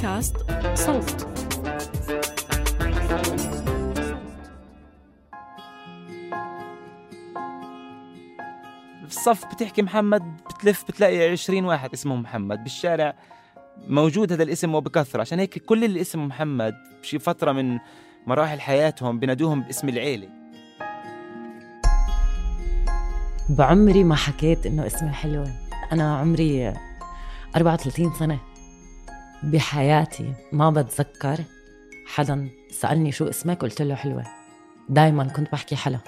بودكاست صوت. بالصف بتحكي محمد بتلف بتلاقي 20 واحد اسمه محمد. بالشارع موجود هذا الاسم وبكثرة. عشان هيك كل اللي اسمه محمد بشي فترة من مراحل حياتهم بنادوهم باسم العيلة. بعمري ما حكيت إنه اسمي حلوة. أنا عمري 34 سنة. بحياتي ما بتذكر حدا سألني شو اسمك قلت له حلوة. دايما كنت بحكي حلا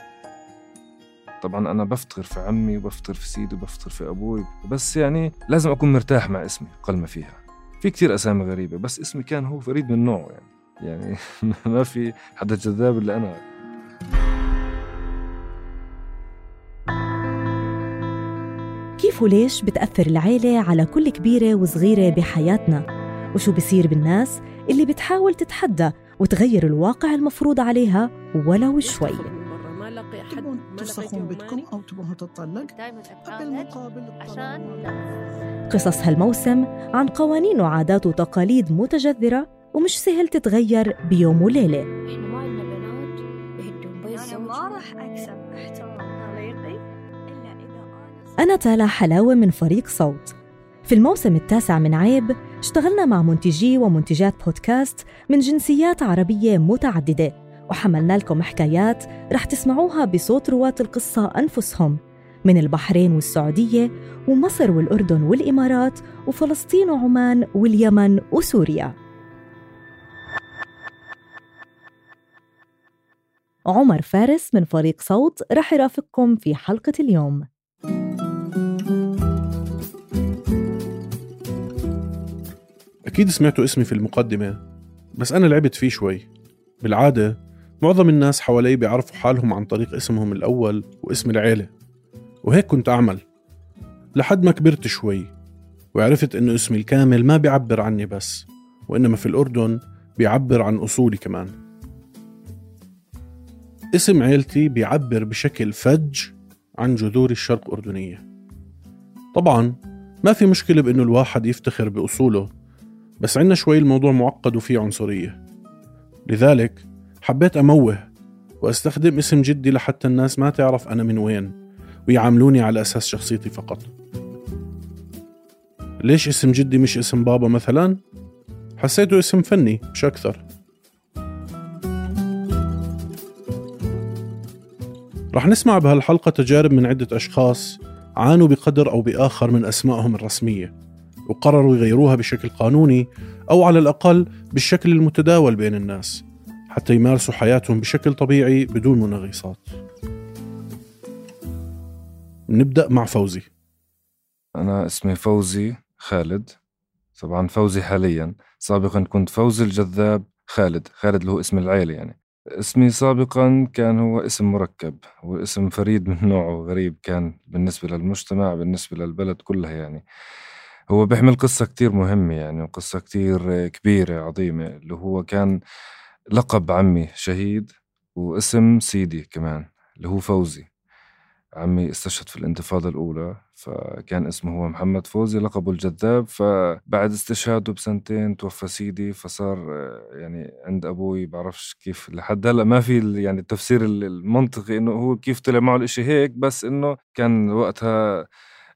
طبعا أنا بفتخر في عمي وبفتخر في سيدي وبفتخر في أبوي بس يعني لازم أكون مرتاح مع اسمي أقل ما فيها. في كتير أسامي غريبة بس اسمي كان هو فريد من نوعه يعني. يعني ما في حدا جذاب إلا أنا. كيف وليش بتأثر العيلة على كل كبيرة وصغيرة بحياتنا؟ وشو بصير بالناس اللي بتحاول تتحدى وتغير الواقع المفروض عليها ولو شوي. تبون تفسخون بيتكم أو تبون تطلق بالمقابل عشان قصص هالموسم عن قوانين وعادات وتقاليد متجذرة ومش سهل تتغير بيوم وليلة. إحنا ما عندنا بنات يهدون بيت أنا ما راح أكسب احترام طليقي إلا إذا أنا تالا حلاوة من فريق صوت. في الموسم التاسع من عيب اشتغلنا مع منتجي ومنتجات بودكاست من جنسيات عربية متعددة وحملنا لكم حكايات رح تسمعوها بصوت رواة القصة أنفسهم من البحرين والسعودية ومصر والأردن والإمارات وفلسطين وعمان واليمن وسوريا. عمر فارس من فريق صوت رح يرافقكم في حلقة اليوم. أكيد سمعتوا اسمي في المقدمة بس أنا لعبت فيه شوي. بالعادة معظم الناس حوالي بيعرفوا حالهم عن طريق اسمهم الأول واسم العيلة وهيك كنت أعمل. لحد ما كبرت شوي وعرفت إنه اسمي الكامل ما بيعبر عني بس وإنما في الأردن بيعبر عن أصولي كمان. اسم عيلتي بيعبر بشكل فج عن جذوري الشرق أردنية طبعا ما في مشكلة بإنه الواحد يفتخر بأصوله. بس عنا شوي الموضوع معقد وفيه عنصرية. لذلك حبيت أموه وأستخدم اسم جدي لحتى الناس ما تعرف أنا من وين ويعاملوني على أساس شخصيتي فقط. ليش اسم جدي مش اسم بابا مثلا؟ حسيته اسم فني مش أكثر. رح نسمع بهالحلقة تجارب من عدة أشخاص عانوا بقدر أو بآخر من أسمائهم الرسمية. وقرروا يغيروها بشكل قانوني أو على الأقل بالشكل المتداول بين الناس حتى يمارسوا حياتهم بشكل طبيعي بدون منغصات. نبدأ مع فوزي. أنا اسمي فوزي خالد. طبعا فوزي حاليا. سابقا كنت فوزي الجذاب خالد. خالد اللي هو اسم العيلة يعني. اسمي سابقا كان هو اسم مركب واسم فريد من نوعه غريب كان بالنسبة للمجتمع بالنسبة للبلد كلها يعني. هو بيحمل قصة كتير مهمة يعني وقصة كتير كبيرة عظيمة اللي هو كان لقب عمي شهيد واسم سيدي كمان اللي هو فوزي. عمي استشهد في الانتفاضة الأولى فكان اسمه هو محمد فوزي لقبه الجذاب فبعد استشهاده بسنتين توفى سيدي فصار يعني عند أبوي بعرفش كيف لحد هلأ ما في يعني التفسير المنطقي إنه هو كيف طلع معه الإشي هيك بس إنه كان وقتها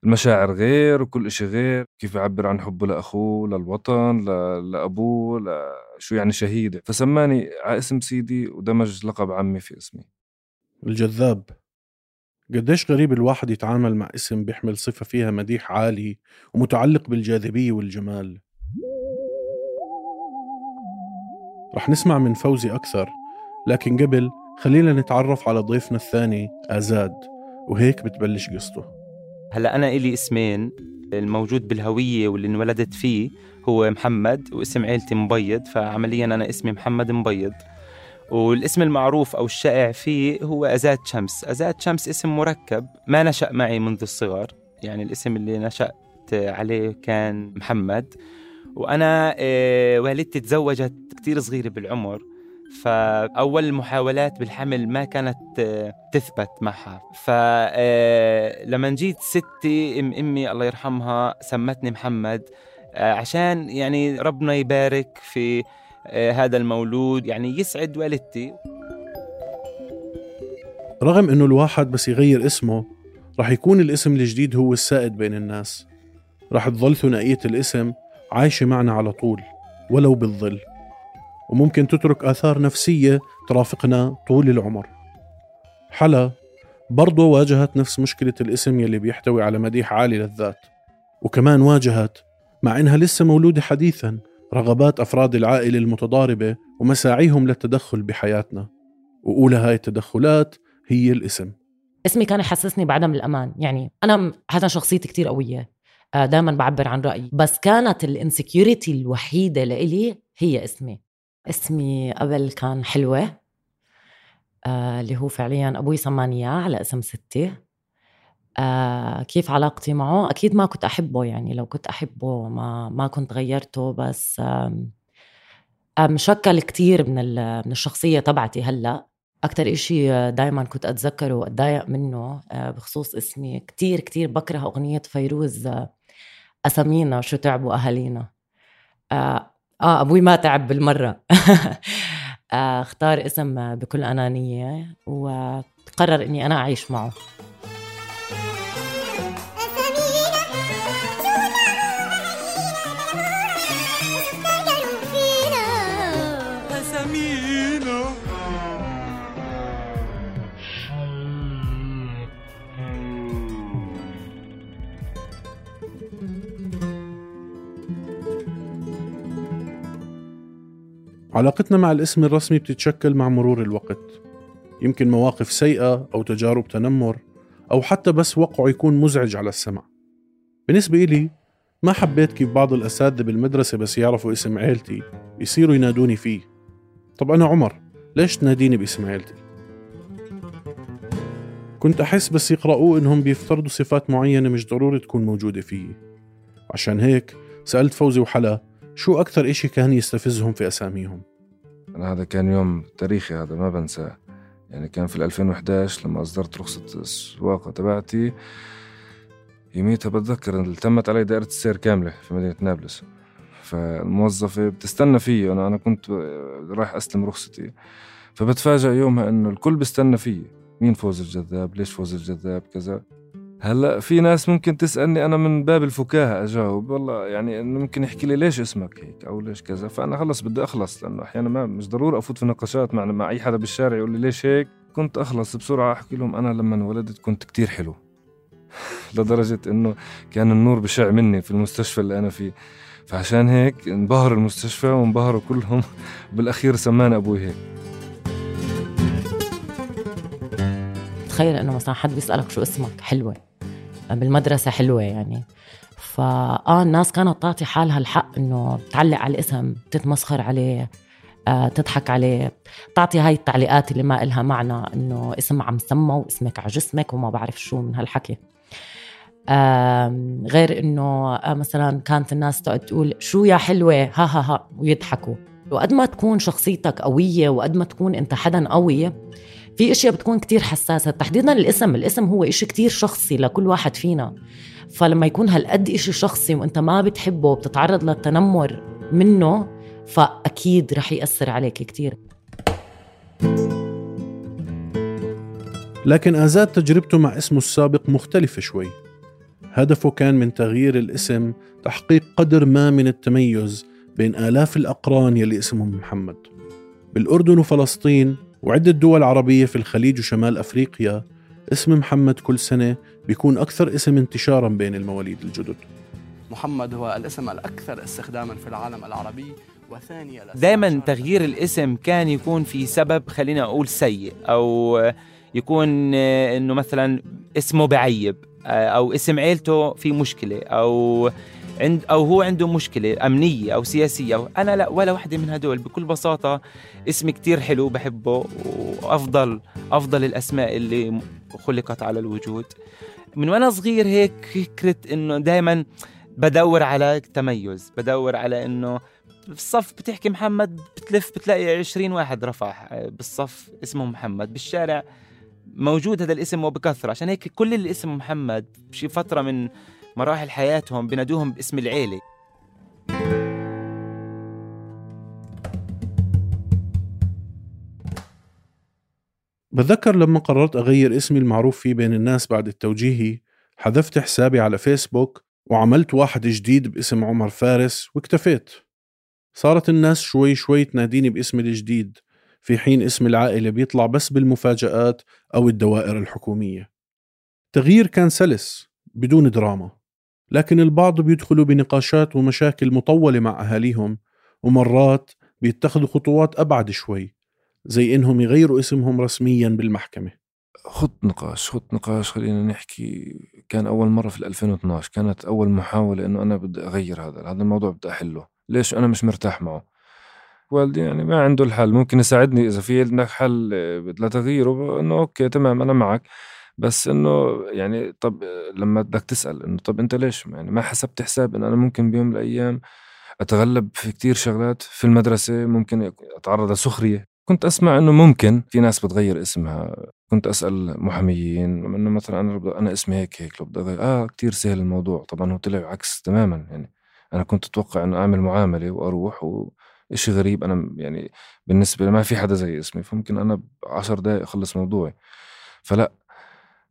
المشاعر غير وكل إشي غير. كيف يعبر عن حبه لأخوه للوطن لأبوه شو يعني شهيدة. فسماني على اسم سيدي ودمج لقب عمي في اسمي. الجذاب. قديش غريب الواحد يتعامل مع اسم بيحمل صفة فيها مديح عالي ومتعلق بالجاذبية والجمال. رح نسمع من فوزي أكثر لكن قبل خلينا نتعرف على ضيفنا الثاني آزاد. وهيك بتبلش قصته. هلا أنا إلي اسمين الموجود بالهوية واللي انولدت فيه هو محمد واسم عيلتي مبيض فعمليا أنا اسمي محمد مبيض. والاسم المعروف أو الشائع فيه هو أزاد شمس. أزاد شمس اسم مركب ما نشأ معي منذ الصغر. يعني الاسم اللي نشأت عليه كان محمد. وأنا آه، والدتي تزوجت كتير صغيرة بالعمر. فأول محاولات بالحمل ما كانت آه، تثبت معها. فلما آه، جيت ستي أم أمي الله يرحمها سمتني محمد عشان يعني ربنا يبارك في آه، هذا المولود يعني يسعد والدتي. رغم إنه الواحد بس يغير اسمه رح يكون الاسم الجديد هو السائد بين الناس. رح تظل ثنائية الاسم عايشة معنا على طول ولو بالظل. وممكن تترك آثار نفسية ترافقنا طول العمر. حلا برضه واجهت نفس مشكلة الاسم يلي بيحتوي على مديح عالي للذات وكمان واجهت مع إنها لسه مولودة حديثا رغبات أفراد العائلة المتضاربة ومساعيهم للتدخل بحياتنا. وأولى هاي التدخلات هي الاسم. اسمي كان يحسسني بعدم الأمان. يعني أنا حتى شخصيتي كتير قوية. آه، دائما بعبر عن رأيي. بس كانت الانسكيورتي الوحيدة لإلي هي اسمي. اسمي قبل كان حلوة آه اللي هو فعليا أبوي سماني إياه على اسم ستي. آه كيف علاقتي معه؟ أكيد ما كنت أحبه يعني لو كنت أحبه ما ما كنت غيرته بس آه مشكل كتير من من الشخصية تبعتي هلأ. أكتر إشي دايما كنت أتذكره وأتضايق منه آه بخصوص اسمي كتير كتير بكره أغنية فيروز آه أسامينا شو تعبوا أهالينا. آه أبوي ما تعب بالمرة. آه اختار اسم بكل أنانية وقرر إني أنا أعيش معه. علاقتنا مع الاسم الرسمي بتتشكل مع مرور الوقت. يمكن مواقف سيئة أو تجارب تنمر أو حتى بس وقعه يكون مزعج على السمع. بالنسبة إلي ما حبيت كيف بعض الأساتذة بالمدرسة بس يعرفوا اسم عيلتي يصيروا ينادوني فيه. طب أنا عمر ليش تناديني باسم عيلتي؟ كنت أحس بس يقرأوه إنهم بيفترضوا صفات معينة مش ضروري تكون موجودة فيي عشان هيك سألت فوزي وحلا شو أكثر إشي كان يستفزهم في أساميهم؟ أنا هذا كان يوم تاريخي هذا ما بنساه يعني كان في 2011 لما أصدرت رخصة السواقة تبعتي يوميتها بتذكر تمت علي دائرة السير كاملة في مدينة نابلس. فالموظفة بتستنى فيي أنا أنا كنت رايح أستلم رخصتي. فبتفاجأ يومها إنه الكل بيستنى فيي. مين فوز الجذاب؟ ليش فوز الجذاب؟ كذا. هلا في ناس ممكن تسألني أنا من باب الفكاهة أجاوب. والله يعني انه ممكن يحكي لي ليش اسمك هيك أو ليش كذا. فأنا خلص بدي أخلص لأنه أحيانا ما مش ضروري أفوت في نقاشات مع مع أي حدا بالشارع يقول لي ليش هيك. كنت أخلص بسرعة أحكي لهم أنا لما انولدت كنت كتير حلو. لدرجة إنه كان النور بشع مني في المستشفى اللي أنا فيه. فعشان هيك انبهر المستشفى وانبهروا كلهم. بالأخير سماني أبوي هيك. تخيل إنه مثلا حد بيسألك شو اسمك؟ حلوة. بالمدرسة حلوة يعني. فاه الناس كانت تعطي حالها الحق إنه تعلق على الاسم تتمسخر عليه آه، تضحك عليه. تعطي هاي التعليقات اللي ما إلها معنى إنه اسم عم سمى واسمك على جسمك وما بعرف شو من هالحكي. غير إنه آه، مثلا كانت الناس تقعد تقول شو يا حلوة ها ها ها ويضحكوا. وقد ما تكون شخصيتك قوية وقد ما تكون أنت حدا قوي في أشياء بتكون كتير حساسة. تحديدا الاسم الاسم هو إشي كتير شخصي لكل واحد فينا. فلما يكون هالقد إشي شخصي وأنت ما بتحبه وبتتعرض للتنمر منه فأكيد رح يأثر عليك كتير. لكن آزاد تجربته مع اسمه السابق مختلفة شوي. هدفه كان من تغيير الاسم تحقيق قدر ما من التميز بين آلاف الأقران يلي اسمهم محمد. بالأردن وفلسطين وعدة دول عربية في الخليج وشمال أفريقيا اسم محمد كل سنة بيكون أكثر اسم انتشارا بين المواليد الجدد. محمد هو الاسم الأكثر استخداما في العالم العربي وثاني دائما تغيير الاسم كان يكون في سبب خلينا أقول سيء أو يكون إنه مثلا اسمه بعيب أو اسم عيلته في مشكلة أو عند أو هو عنده مشكلة أمنية أو سياسية. أنا لا ولا وحدة من هدول. بكل بساطة اسمي كتير حلو بحبه وأفضل أفضل الأسماء اللي خلقت على الوجود. من وأنا صغير هيك فكرة إنه دائما بدور على تميز بدور على إنه بالصف بتحكي محمد بتلف بتلاقي 20 واحد رفع بالصف اسمه محمد. بالشارع موجود هذا الاسم وبكثرة. عشان هيك كل اللي اسمه محمد بشي فترة من مراحل حياتهم بنادوهم باسم العيلة. بتذكر لما قررت أغير اسمي المعروف فيه بين الناس بعد التوجيهي حذفت حسابي على فيسبوك وعملت واحد جديد باسم عمر فارس واكتفيت. صارت الناس شوي شوي تناديني باسمي الجديد في حين اسم العائلة بيطلع بس بالمفاجآت أو الدوائر الحكومية. تغيير كان سلس بدون دراما. لكن البعض بيدخلوا بنقاشات ومشاكل مطولة مع أهاليهم ومرات بيتخذوا خطوات أبعد شوي زي إنهم يغيروا اسمهم رسميا بالمحكمة. خط نقاش خط نقاش خلينا نحكي كان أول مرة في 2012 كانت أول محاولة إنه أنا بدي أغير هذا هذا الموضوع بدي أحله. ليش أنا مش مرتاح معه؟ والدي يعني ما عنده الحل ممكن يساعدني إذا في عندك حل لتغييره إنه أوكي تمام أنا معك. بس إنه يعني طب لما بدك تسأل إنه طب أنت ليش؟ يعني ما حسبت حساب إنه أنا ممكن بيوم من الأيام أتغلب في كتير شغلات في المدرسة ممكن أتعرض لسخرية. كنت أسمع إنه ممكن. في ناس بتغير اسمها. كنت أسأل محاميين إنه مثلا أنا أنا اسمي هيك هيك لو بدي أغير. آه كثير سهل الموضوع. طبعا هو طلع عكس تماما. يعني أنا كنت أتوقع إنه أعمل معاملة وأروح و إشي غريب. أنا يعني بالنسبة لي ما في حدا زي اسمي. فممكن أنا بعشر دقايق أخلص موضوعي. فلا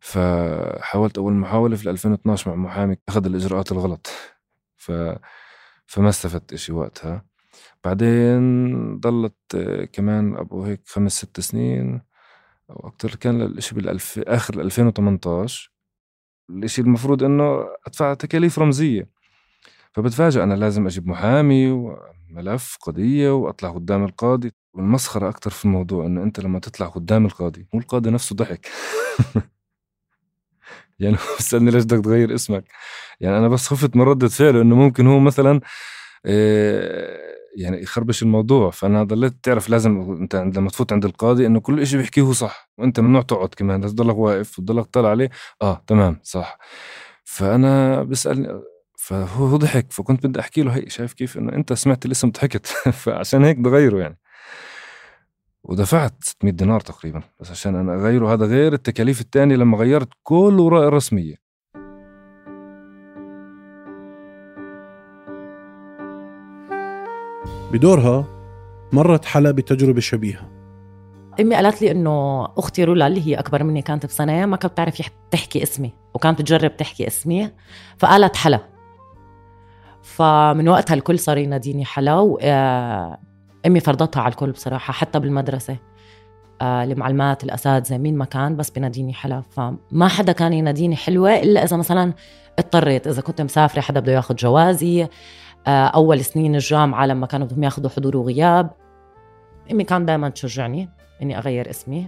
فحاولت أول محاولة في 2012 مع محامي أخذ الإجراءات الغلط. ف فما استفدت إشي وقتها. بعدين ضلت كمان أبو هيك خمس ست سنين أو أكتر. كان الإشي بالألف آخر 2018 الإشي المفروض إنه أدفع تكاليف رمزية. فبتفاجئ أنا لازم أجيب محامي وملف قضية وأطلع قدام القاضي. والمسخرة أكتر في الموضوع إنه أنت لما تطلع قدام القاضي مو القاضي نفسه ضحك. يعني بيسألني ليش بدك تغير اسمك. يعني أنا بس خفت من ردة فعله إنه ممكن هو مثلا آه، يعني يخربش الموضوع. فأنا ضليت تعرف لازم أنت لما تفوت عند القاضي إنه كل شيء بيحكيه هو صح. وأنت ممنوع تقعد كمان. لازم تضلك واقف وتضلك طالع عليه. آه تمام صح. فأنا بسألني فهو ضحك. فكنت بدي أحكي له هي شايف كيف؟ إنه أنت سمعت الاسم ضحكت. فعشان هيك بغيره يعني. ودفعت 600 دينار تقريبا بس عشان أنا أغيره هذا غير التكاليف الثانية لما غيرت كل الاوراق الرسميه بدورها مرت حلا بتجربة شبيهة. أمي قالت لي إنه أختي رولا اللي هي أكبر مني كانت بسنه ما كانت بتعرف تحكي اسمي وكانت تجرب تحكي اسمي فقالت حلا. فمن وقتها الكل صار يناديني حلا وامي فرضتها على الكل بصراحة حتى بالمدرسة. آه، المعلمات الأساتذة مين ما كان بس بيناديني حلا. فما حدا كان يناديني حلوة إلا إذا مثلا اضطريت. إذا كنت مسافرة حدا بده ياخذ جوازي. آه، أول سنين الجامعة لما كانوا بدهم ياخذوا حضور وغياب أمي كان دائما تشجعني إني أغير اسمي.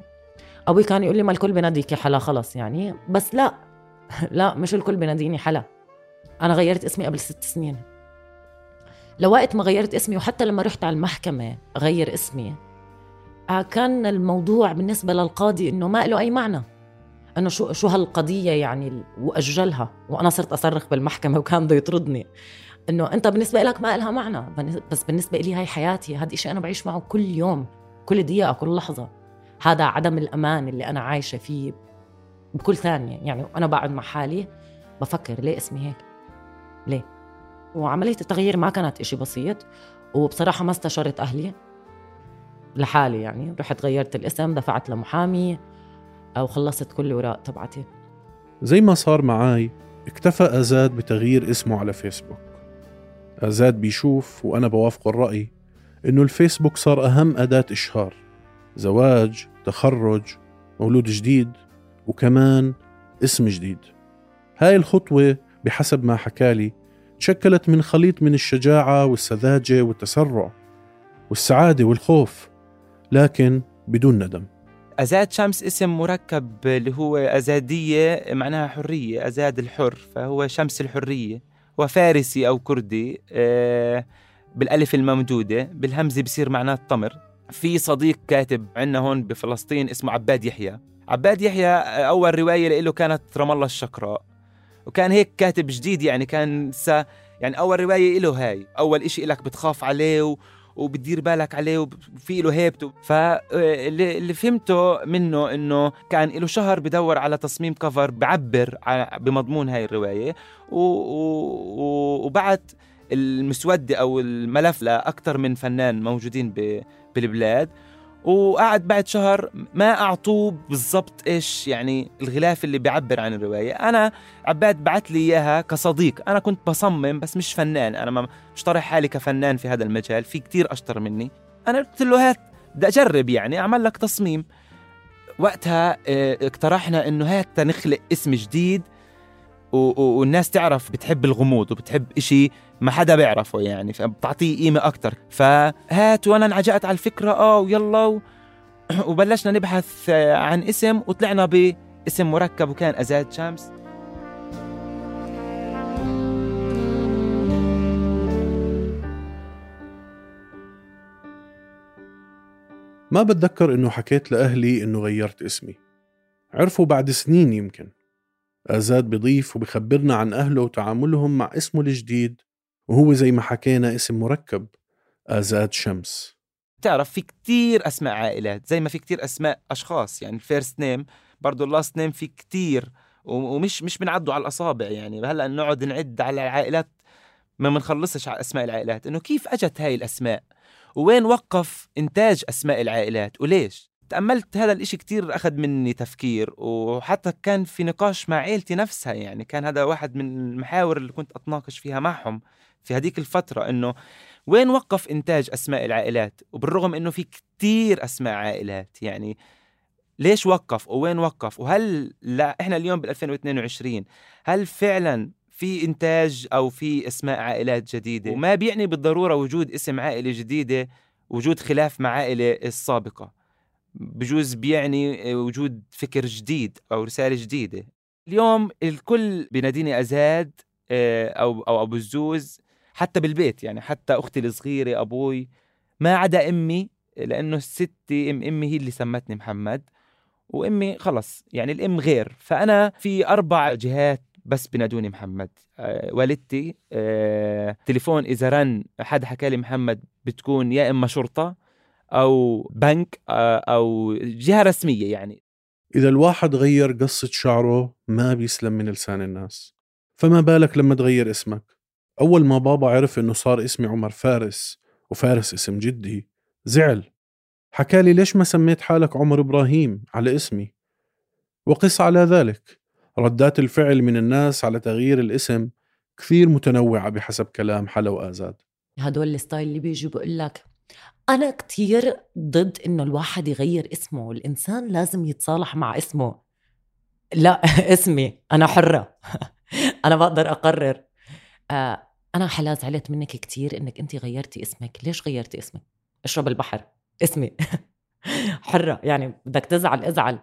أبوي كان يقول لي ما الكل بيناديكي حلا خلص يعني. بس لا لا مش الكل بيناديني حلا. أنا غيرت اسمي قبل ست سنين. لوقت ما غيرت اسمي وحتى لما رحت على المحكمة غير اسمي. آه، كان الموضوع بالنسبة للقاضي إنه ما له أي معنى. إنه شو شو هالقضية يعني وأجلها. وأنا صرت أصرخ بالمحكمة وكان بده يطردني. إنه أنت بالنسبة لك ما لها معنى. بس بالنسبة لي هاي حياتي هذا شيء أنا بعيش معه كل يوم كل دقيقة كل لحظة. هذا عدم الأمان اللي أنا عايشة فيه بكل ثانية. يعني أنا بقعد مع حالي بفكر ليه اسمي هيك؟ ليه؟ وعملية التغيير ما كانت إشي بسيط وبصراحة ما استشرت أهلي لحالي يعني. رحت غيرت الاسم دفعت لمحامي أو خلصت كل الأوراق تبعتي. زي ما صار معاي اكتفى أزاد بتغيير اسمه على فيسبوك. أزاد بيشوف وأنا بوافق الرأي إنه الفيسبوك صار أهم أداة إشهار. زواج تخرج مولود جديد وكمان اسم جديد. هاي الخطوة بحسب ما حكالي تشكلت من خليط من الشجاعة والسذاجة والتسرع والسعادة والخوف لكن بدون ندم. أزاد شمس اسم مركب اللي هو أزادية معناها حرية أزاد الحر فهو شمس الحرية. وفارسي أو كردي آه، بالألف الممدودة بالهمزة بصير معناه التمر. في صديق كاتب عندنا هون بفلسطين اسمه عباد يحيى. عباد يحيى أول رواية له كانت رام الله الشقراء وكان هيك كاتب جديد يعني كان س يعني أول رواية له هاي أول إشي إلك بتخاف عليه و... وبتدير بالك عليه وفي له هيبته. فاللي فهمته منه إنه كان له شهر بدور على تصميم كفر بعبر بمضمون هاي الرواية. و... و... وبعت المسودة أو الملف لأكثر من فنان موجودين بالبلاد. وقعد بعد شهر ما أعطوه بالضبط إيش يعني الغلاف اللي بيعبر عن الرواية. أنا عباد بعت لي إياها كصديق. أنا كنت بصمم بس مش فنان. أنا مش طرح حالي كفنان في هذا المجال. في كتير أشطر مني. أنا قلت له هات بدي أجرب يعني أعمل لك تصميم. وقتها آه، اقترحنا إنه هات نخلق اسم جديد. والناس تعرف بتحب الغموض وبتحب إشي ما حدا بيعرفه يعني فبتعطيه قيمة أكتر. فهات وأنا انعجقت على الفكرة آه ويلا و... وبلشنا نبحث عن اسم وطلعنا باسم مركب وكان أزاد شمس. ما بتذكر إنه حكيت لأهلي إنه غيرت اسمي؟ عرفوا بعد سنين يمكن. آزاد بضيف وبخبرنا عن أهله وتعاملهم مع اسمه الجديد. وهو زي ما حكينا اسم مركب آزاد شمس. تعرف في كتير أسماء عائلات زي ما في كتير أسماء أشخاص يعني ال first name برضه ال last name في كتير ومش مش بنعدوا على الأصابع يعني. هلأ نقعد نعد على العائلات ما بنخلصش على أسماء العائلات. إنه كيف أجت هاي الأسماء؟ وين وقف إنتاج أسماء العائلات؟ وليش؟ تأملت هذا الإشي كتير أخذ مني تفكير وحتى كان في نقاش مع عيلتي نفسها يعني. كان هذا واحد من المحاور اللي كنت أتناقش فيها معهم. في هذيك الفترة إنه وين وقف إنتاج أسماء العائلات؟ وبالرغم إنه في كتير أسماء عائلات يعني ليش وقف ووين وقف؟ وهل لا إحنا اليوم بال 2022 هل فعلا في إنتاج أو في أسماء عائلات جديدة؟ وما بيعني بالضرورة وجود اسم عائلة جديدة وجود خلاف مع عائلة السابقة. بجوز بيعني وجود فكر جديد أو رسالة جديدة. اليوم الكل بناديني أزاد آه، أو أو أبو الزوز حتى بالبيت يعني حتى أختي الصغيرة أبوي ما عدا أمي لأنه ستي ام أمي هي اللي سمتني محمد وأمي خلص يعني الأم غير. فأنا في أربع جهات بس بنادوني محمد. آه والدتي آه تليفون إذا رن حد حكى لي محمد بتكون يا إما شرطة أو بنك آه أو جهة رسمية يعني. إذا الواحد غير قصة شعره ما بيسلم من لسان الناس. فما بالك لما تغير اسمك؟ أول ما بابا عرف إنه صار اسمي عمر فارس وفارس اسم جدي زعل. حكالي ليش ما سميت حالك عمر إبراهيم على اسمي؟ وقس على ذلك. ردات الفعل من الناس على تغيير الاسم كثير متنوعة بحسب كلام حلا وآزاد. هدول الستايل اللي بيجي بقول لك أنا كتير ضد إنه الواحد يغير اسمه الإنسان لازم يتصالح مع اسمه. لا اسمي أنا حرة. أنا بقدر أقرر. آه أنا حلا زعلت منك كتير إنك انت غيرتي اسمك. ليش غيرتي اسمك؟ أشرب البحر. اسمي. حرة. يعني بدك تزعل ازعل.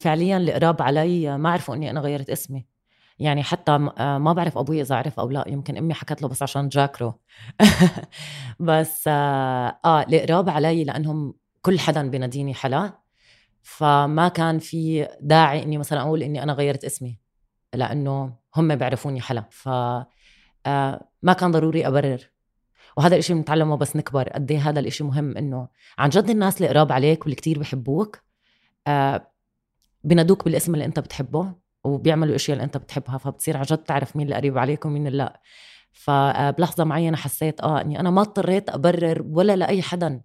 فعليا القراب علي ما عرفوا إني أنا غيرت اسمي. يعني حتى آه، ما بعرف أبوي إذا عرف أو لا. يمكن أمي حكت له بس عشان جاكرو. بس آه, آه القراب علي لأنهم كل حدا بيناديني حلا. فما كان في داعي إني مثلا أقول إني أنا غيرت اسمي. لأنه هم بيعرفوني حلا. ف آه، ما كان ضروري أبرر. وهذا الإشي بنتعلمه بس نكبر قد إيه هذا الإشي مهم إنه عن جد الناس اللي قراب عليك واللي كتير بحبوك آه بنادوك بالاسم اللي أنت بتحبه وبيعملوا إشياء اللي أنت بتحبها فبتصير عن جد تعرف مين اللي قريب عليك ومين اللي لأ. فبلحظه معينة حسيت آه إني أنا ما اضطريت أبرر ولا لأي حدا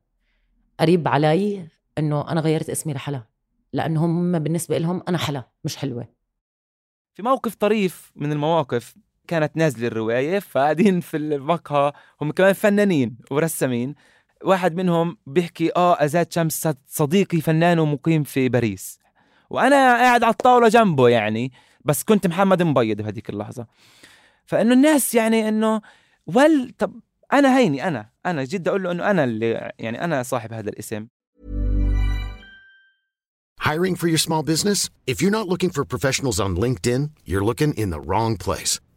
قريب علي إنه أنا غيرت اسمي لحلا. لأنه هم بالنسبة لهم أنا حلا مش حلوة. في موقف طريف من المواقف كانت نازلة الرواية فقاعدين في المقهى هم كمان فنانين ورسامين واحد منهم بيحكي آه أزاد شمس صديقي فنان ومقيم في باريس وأنا قاعد على الطاولة جنبه يعني بس كنت محمد مبيض بهذيك اللحظة فإنه الناس يعني إنه ول طب أنا هيني أنا أنا جد أقول له إنه أنا اللي يعني أنا صاحب هذا الاسم Hiring for your small business? If you're not looking for professionals on LinkedIn, you're looking in the wrong place.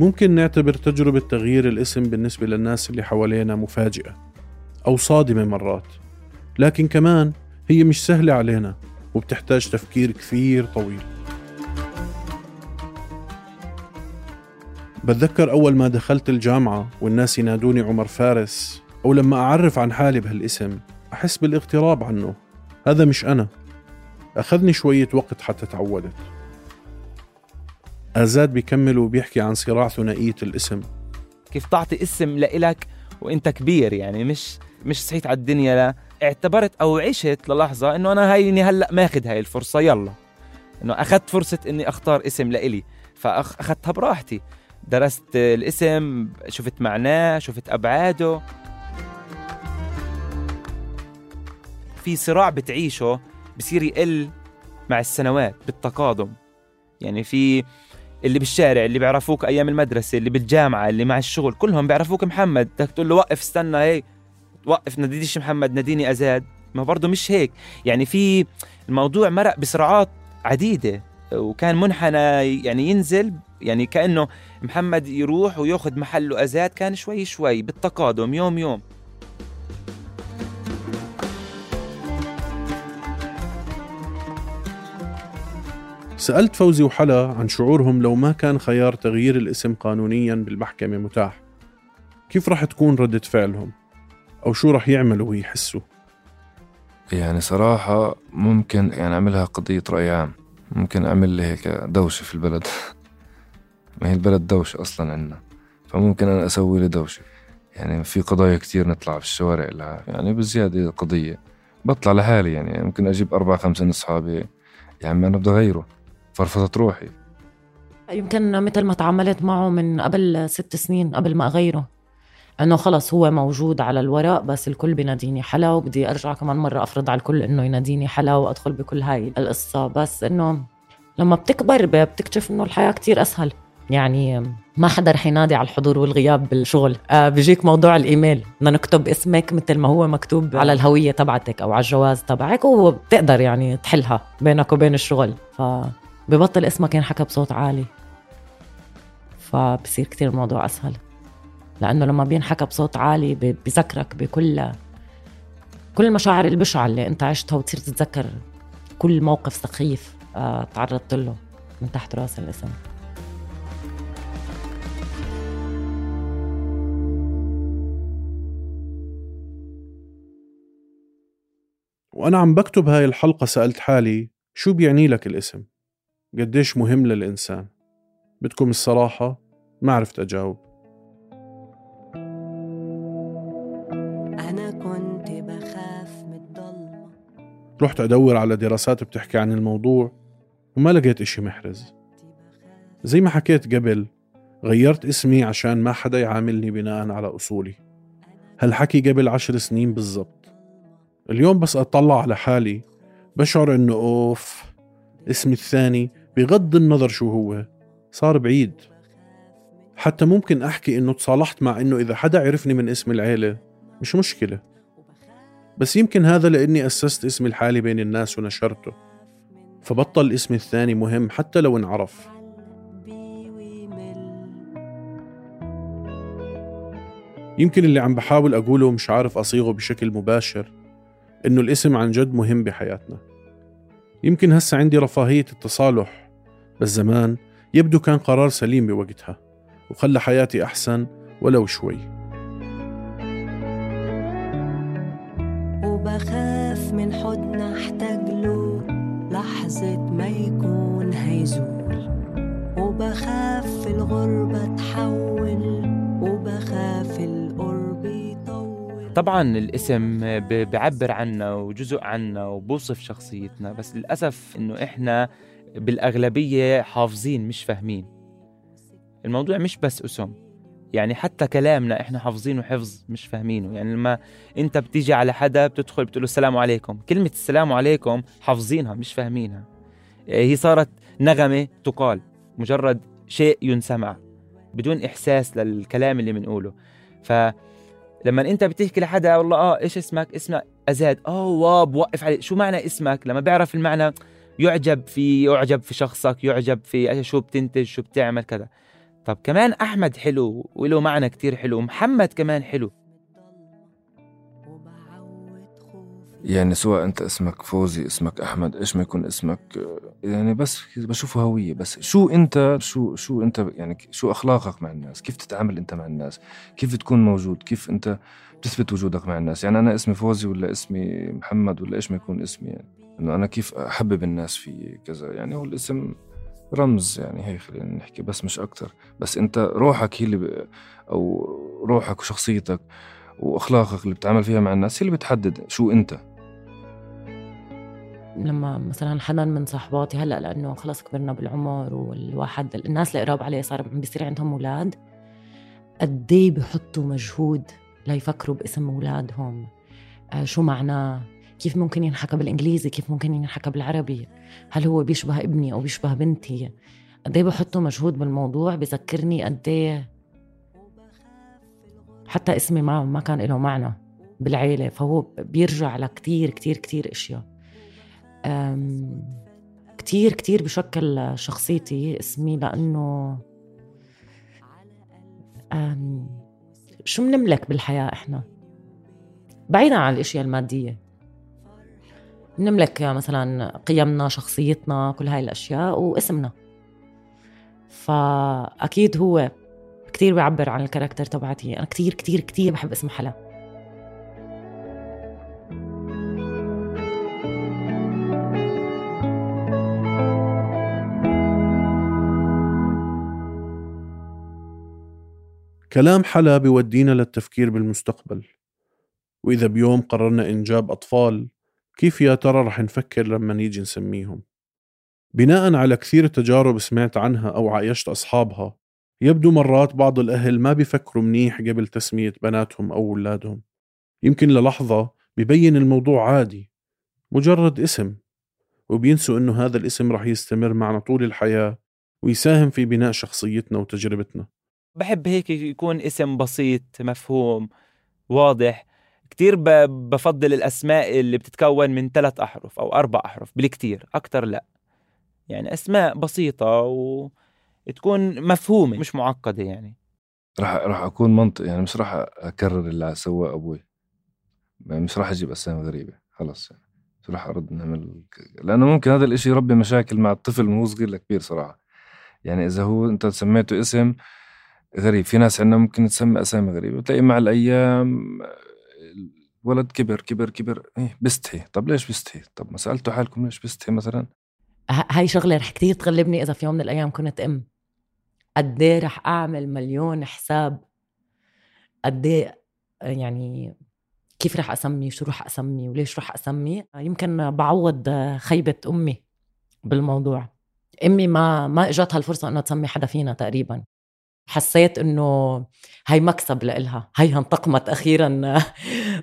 ممكن نعتبر تجربة تغيير الاسم بالنسبة للناس اللي حوالينا مفاجئة أو صادمة مرات. لكن كمان هي مش سهلة علينا وبتحتاج تفكير كثير طويل. بتذكر أول ما دخلت الجامعة والناس ينادوني عمر فارس أو لما أعرف عن حالي بهالاسم أحس بالاغتراب عنه. هذا مش أنا. أخذني شوية وقت حتى تعودت. آزاد بيكمل وبيحكي عن صراع ثنائية الاسم. كيف تعطي اسم لإلك وإنت كبير يعني مش مش صحيت على الدنيا لا. اعتبرت أو عشت للحظة إنه أنا هيني هلأ ماخذ هاي الفرصة يلا. إنه أخذت فرصة إني أختار اسم لإلي فاخذتها براحتي. درست الاسم شفت معناه شفت أبعاده. في صراع بتعيشه بصير يقل مع السنوات بالتقادم. يعني في اللي بالشارع اللي بيعرفوك أيام المدرسة اللي بالجامعة اللي مع الشغل كلهم بيعرفوك محمد. بدك تقول له وقف استنى هي وقف نادينيش محمد ناديني أزاد. ما برضه مش هيك. يعني في الموضوع مرق بصراعات عديدة وكان منحنى يعني ينزل يعني كأنه محمد يروح وياخذ محله أزاد كان شوي شوي بالتقادم يوم يوم. سألت فوزي وحلا عن شعورهم لو ما كان خيار تغيير الاسم قانونيا بالمحكمة متاح. كيف رح تكون ردة فعلهم؟ أو شو رح يعملوا ويحسوا؟ يعني صراحة ممكن يعني أعملها قضية رأي عام. ممكن أعمل لي هيك دوشة في البلد. ما هي البلد دوشة أصلا عندنا. فممكن أنا أسوي لي دوشة. يعني في قضايا كتير نطلع في الشوارع لها. يعني بزيادة قضية. بطلع لحالي يعني. ممكن أجيب أربعة خمسة من أصحابي. يا عم أنا بدي أغيره. فرفضت روحي. يمكن مثل ما تعاملت معه من قبل ست سنين قبل ما أغيره. إنه خلص هو موجود على الورق بس الكل بيناديني حلا وبدي أرجع كمان مرة أفرض على الكل إنه يناديني حلا وأدخل بكل هاي القصة. بس إنه لما بتكبر بتكتشف إنه الحياة كتير أسهل. يعني ما حدا رح ينادي على الحضور والغياب بالشغل. آه بيجيك موضوع الإيميل. بدنا نكتب اسمك مثل ما هو مكتوب على الهوية تبعتك أو على الجواز تبعك وبتقدر يعني تحلها بينك وبين الشغل. فببطل اسمك ينحكى بصوت عالي. فبصير كتير الموضوع أسهل. لأنه لما بينحكى بصوت عالي بذكرك بكل كل المشاعر البشعه اللي أنت عشتها وتصير تتذكر كل موقف سخيف آه تعرضت له من تحت رأس الاسم. وأنا عم بكتب هاي الحلقة سألت حالي شو بيعني لك الاسم؟ قديش مهم للإنسان. بدكم الصراحة ما عرفت أجاوب. أنا كنت بخاف من الضلمة رحت أدور على دراسات بتحكي عن الموضوع وما لقيت إشي محرز. زي ما حكيت قبل غيرت اسمي عشان ما حدا يعاملني بناء على أصولي. هالحكي قبل عشر سنين بالضبط. اليوم بس أطلع على حالي بشعر إنه أوف اسمي الثاني بغض النظر شو هو صار بعيد. حتى ممكن أحكي إنه تصالحت مع إنه إذا حدا عرفني من اسم العيلة مش مشكلة. بس يمكن هذا لأني أسست اسمي الحالي بين الناس ونشرته. فبطل اسمي الثاني مهم حتى لو انعرف. يمكن اللي عم بحاول أقوله مش عارف أصيغه بشكل مباشر إنه الاسم عن جد مهم بحياتنا. يمكن هسا عندي رفاهية التصالح بس زمان يبدو كان قرار سليم بوقتها وخلى حياتي أحسن ولو شوي. وبخاف من حضن احتاج له لحظة ما يكون هيزول. وبخاف في الغربة تحول وبخاف القرب يطول. طبعا الاسم ب- بعبر عنا وجزء عنا وبوصف شخصيتنا بس للأسف إنه إحنا بالأغلبية حافظين مش فاهمين. الموضوع مش بس أسم. يعني حتى كلامنا إحنا حافظينه حفظ مش فاهمينه. يعني لما أنت بتيجي على حدا بتدخل بتقول له السلام عليكم. كلمة السلام عليكم حافظينها مش فاهمينها. هي صارت نغمة تقال مجرد شيء ينسمع بدون إحساس للكلام اللي بنقوله فلما أنت بتحكي لحدا والله آه إيش اسمك؟ اسمك أزاد. آه واو بوقف عليه شو معنى اسمك؟ لما بيعرف المعنى يعجب في يعجب في شخصك يعجب في شو بتنتج شو بتعمل كذا. طب كمان أحمد حلو وله معنى كتير حلو محمد كمان حلو. يعني سواء أنت اسمك فوزي اسمك أحمد إيش ما يكون اسمك يعني بس بشوفه هوية بس. شو أنت شو شو أنت يعني شو أخلاقك مع الناس؟ كيف تتعامل أنت مع الناس؟ كيف تكون موجود؟ كيف أنت بتثبت وجودك مع الناس؟ يعني أنا اسمي فوزي ولا اسمي محمد ولا إيش ما يكون اسمي يعني. إنه أنا كيف أحبب الناس في كذا يعني هو الاسم رمز يعني هي خلينا نحكي بس مش أكتر. بس أنت روحك هي اللي ب... أو روحك وشخصيتك وأخلاقك اللي بتعامل فيها مع الناس هي اللي بتحدد شو أنت. لما مثلا حدا من صحباتي هلأ لأنه خلص كبرنا بالعمر والواحد الناس القراب عليه صار بيصير عندهم أولاد قد بحطوا مجهود ليفكروا باسم أولادهم. آه شو معناه؟ كيف ممكن ينحكى بالإنجليزي؟ كيف ممكن ينحكى بالعربي؟ هل هو بيشبه ابني أو بيشبه بنتي؟ قد إيه بحطوا مجهود بالموضوع؟ بذكرني قد إيه؟ حتى اسمي ما ما كان له معنى بالعيلة فهو بيرجع لكتير كتير كتير أشياء. كتير كتير بشكل شخصيتي اسمي لأنه شو بنملك بالحياة إحنا؟ بعيدا عن الأشياء المادية. بنملك مثلا قيمنا شخصيتنا كل هاي الأشياء واسمنا. فأكيد هو كتير بيعبر عن الكاركتر تبعتي. أنا كتير كتير كتير بحب اسم حلا. كلام حلا بيودينا للتفكير بالمستقبل. وإذا بيوم قررنا إنجاب أطفال كيف يا ترى رح نفكر لما نيجي نسميهم؟ بناء على كثير تجارب سمعت عنها أو عايشت أصحابها يبدو مرات بعض الأهل ما بيفكروا منيح قبل تسمية بناتهم أو أولادهم. يمكن للحظة ببين الموضوع عادي مجرد اسم وبينسوا إنه هذا الاسم رح يستمر معنا طول الحياة ويساهم في بناء شخصيتنا وتجربتنا. بحب هيك يكون اسم بسيط مفهوم واضح كتير بفضل الأسماء اللي بتتكون من ثلاث أحرف أو أربع أحرف بالكتير أكتر لا. يعني أسماء بسيطة وتكون مفهومة مش معقدة يعني. راح راح أكون منطق يعني مش راح أكرر اللي سواه أبوي. مش راح أجيب أسامي غريبة خلص يعني. مش راح أرد نعمل لأنه ممكن هذا الإشي يربي مشاكل مع الطفل من هو صغير لكبير صراحة. يعني إذا هو أنت سميته اسم غريب في ناس عندنا ممكن تسمي أسامي غريبة بتلاقي مع الأيام الولد كبر كبر كبر إيه بستحي طب ليش بستحي طب ما سالتوا حالكم ليش بستحي مثلا؟ هاي شغلة رح كتير تغلبني إذا في يوم من الأيام كنت أم. قد رح أعمل مليون حساب. قد يعني كيف رح أسمي؟ شو رح أسمي؟ وليش رح أسمي؟ يمكن بعوض خيبة أمي بالموضوع. أمي ما ما إجتها الفرصة أنها تسمي حدا فينا تقريبا. حسيت إنه هي مكسب لإلها. هي انتقمت أخيرا.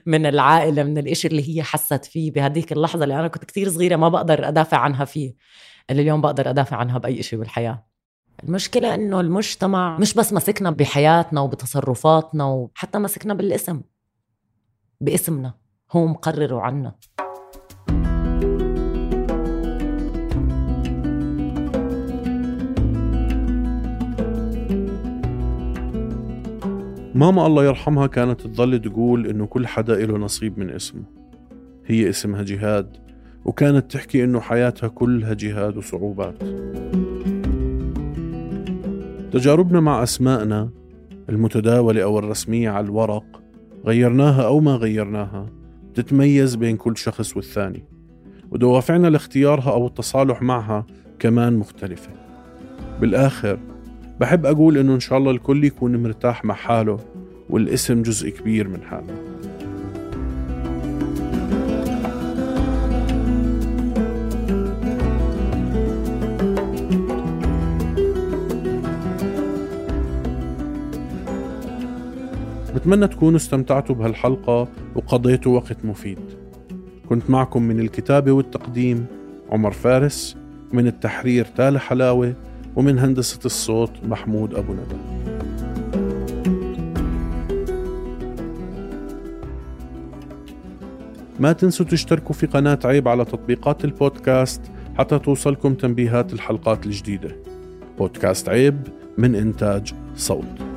من العائلة من الإشي اللي هي حست فيه بهديك اللحظة اللي أنا كنت كتير صغيرة ما بقدر أدافع عنها فيه اللي اليوم بقدر أدافع عنها بأي شيء بالحياة. المشكلة إنه المجتمع مش بس مسكنا بحياتنا وبتصرفاتنا وحتى مسكنا بالاسم باسمنا هو مقرر عنا. ماما الله يرحمها كانت تضل تقول إنه كل حدا له نصيب من اسمه. هي اسمها جهاد وكانت تحكي إنه حياتها كلها جهاد وصعوبات. تجاربنا مع أسمائنا المتداولة أو الرسمية على الورق غيرناها أو ما غيرناها تتميز بين كل شخص والثاني ودوافعنا لاختيارها أو التصالح معها كمان مختلفة. بالآخر بحب أقول إنه إن شاء الله الكل يكون مرتاح مع حاله والاسم جزء كبير من حاله. بتمنى تكونوا استمتعتوا بهالحلقة وقضيتوا وقت مفيد. كنت معكم من الكتابة والتقديم عمر فارس من التحرير تال حلاوة ومن هندسة الصوت محمود أبو ندى. ما تنسوا تشتركوا في قناة عيب على تطبيقات البودكاست حتى توصلكم تنبيهات الحلقات الجديدة. بودكاست عيب من إنتاج صوت.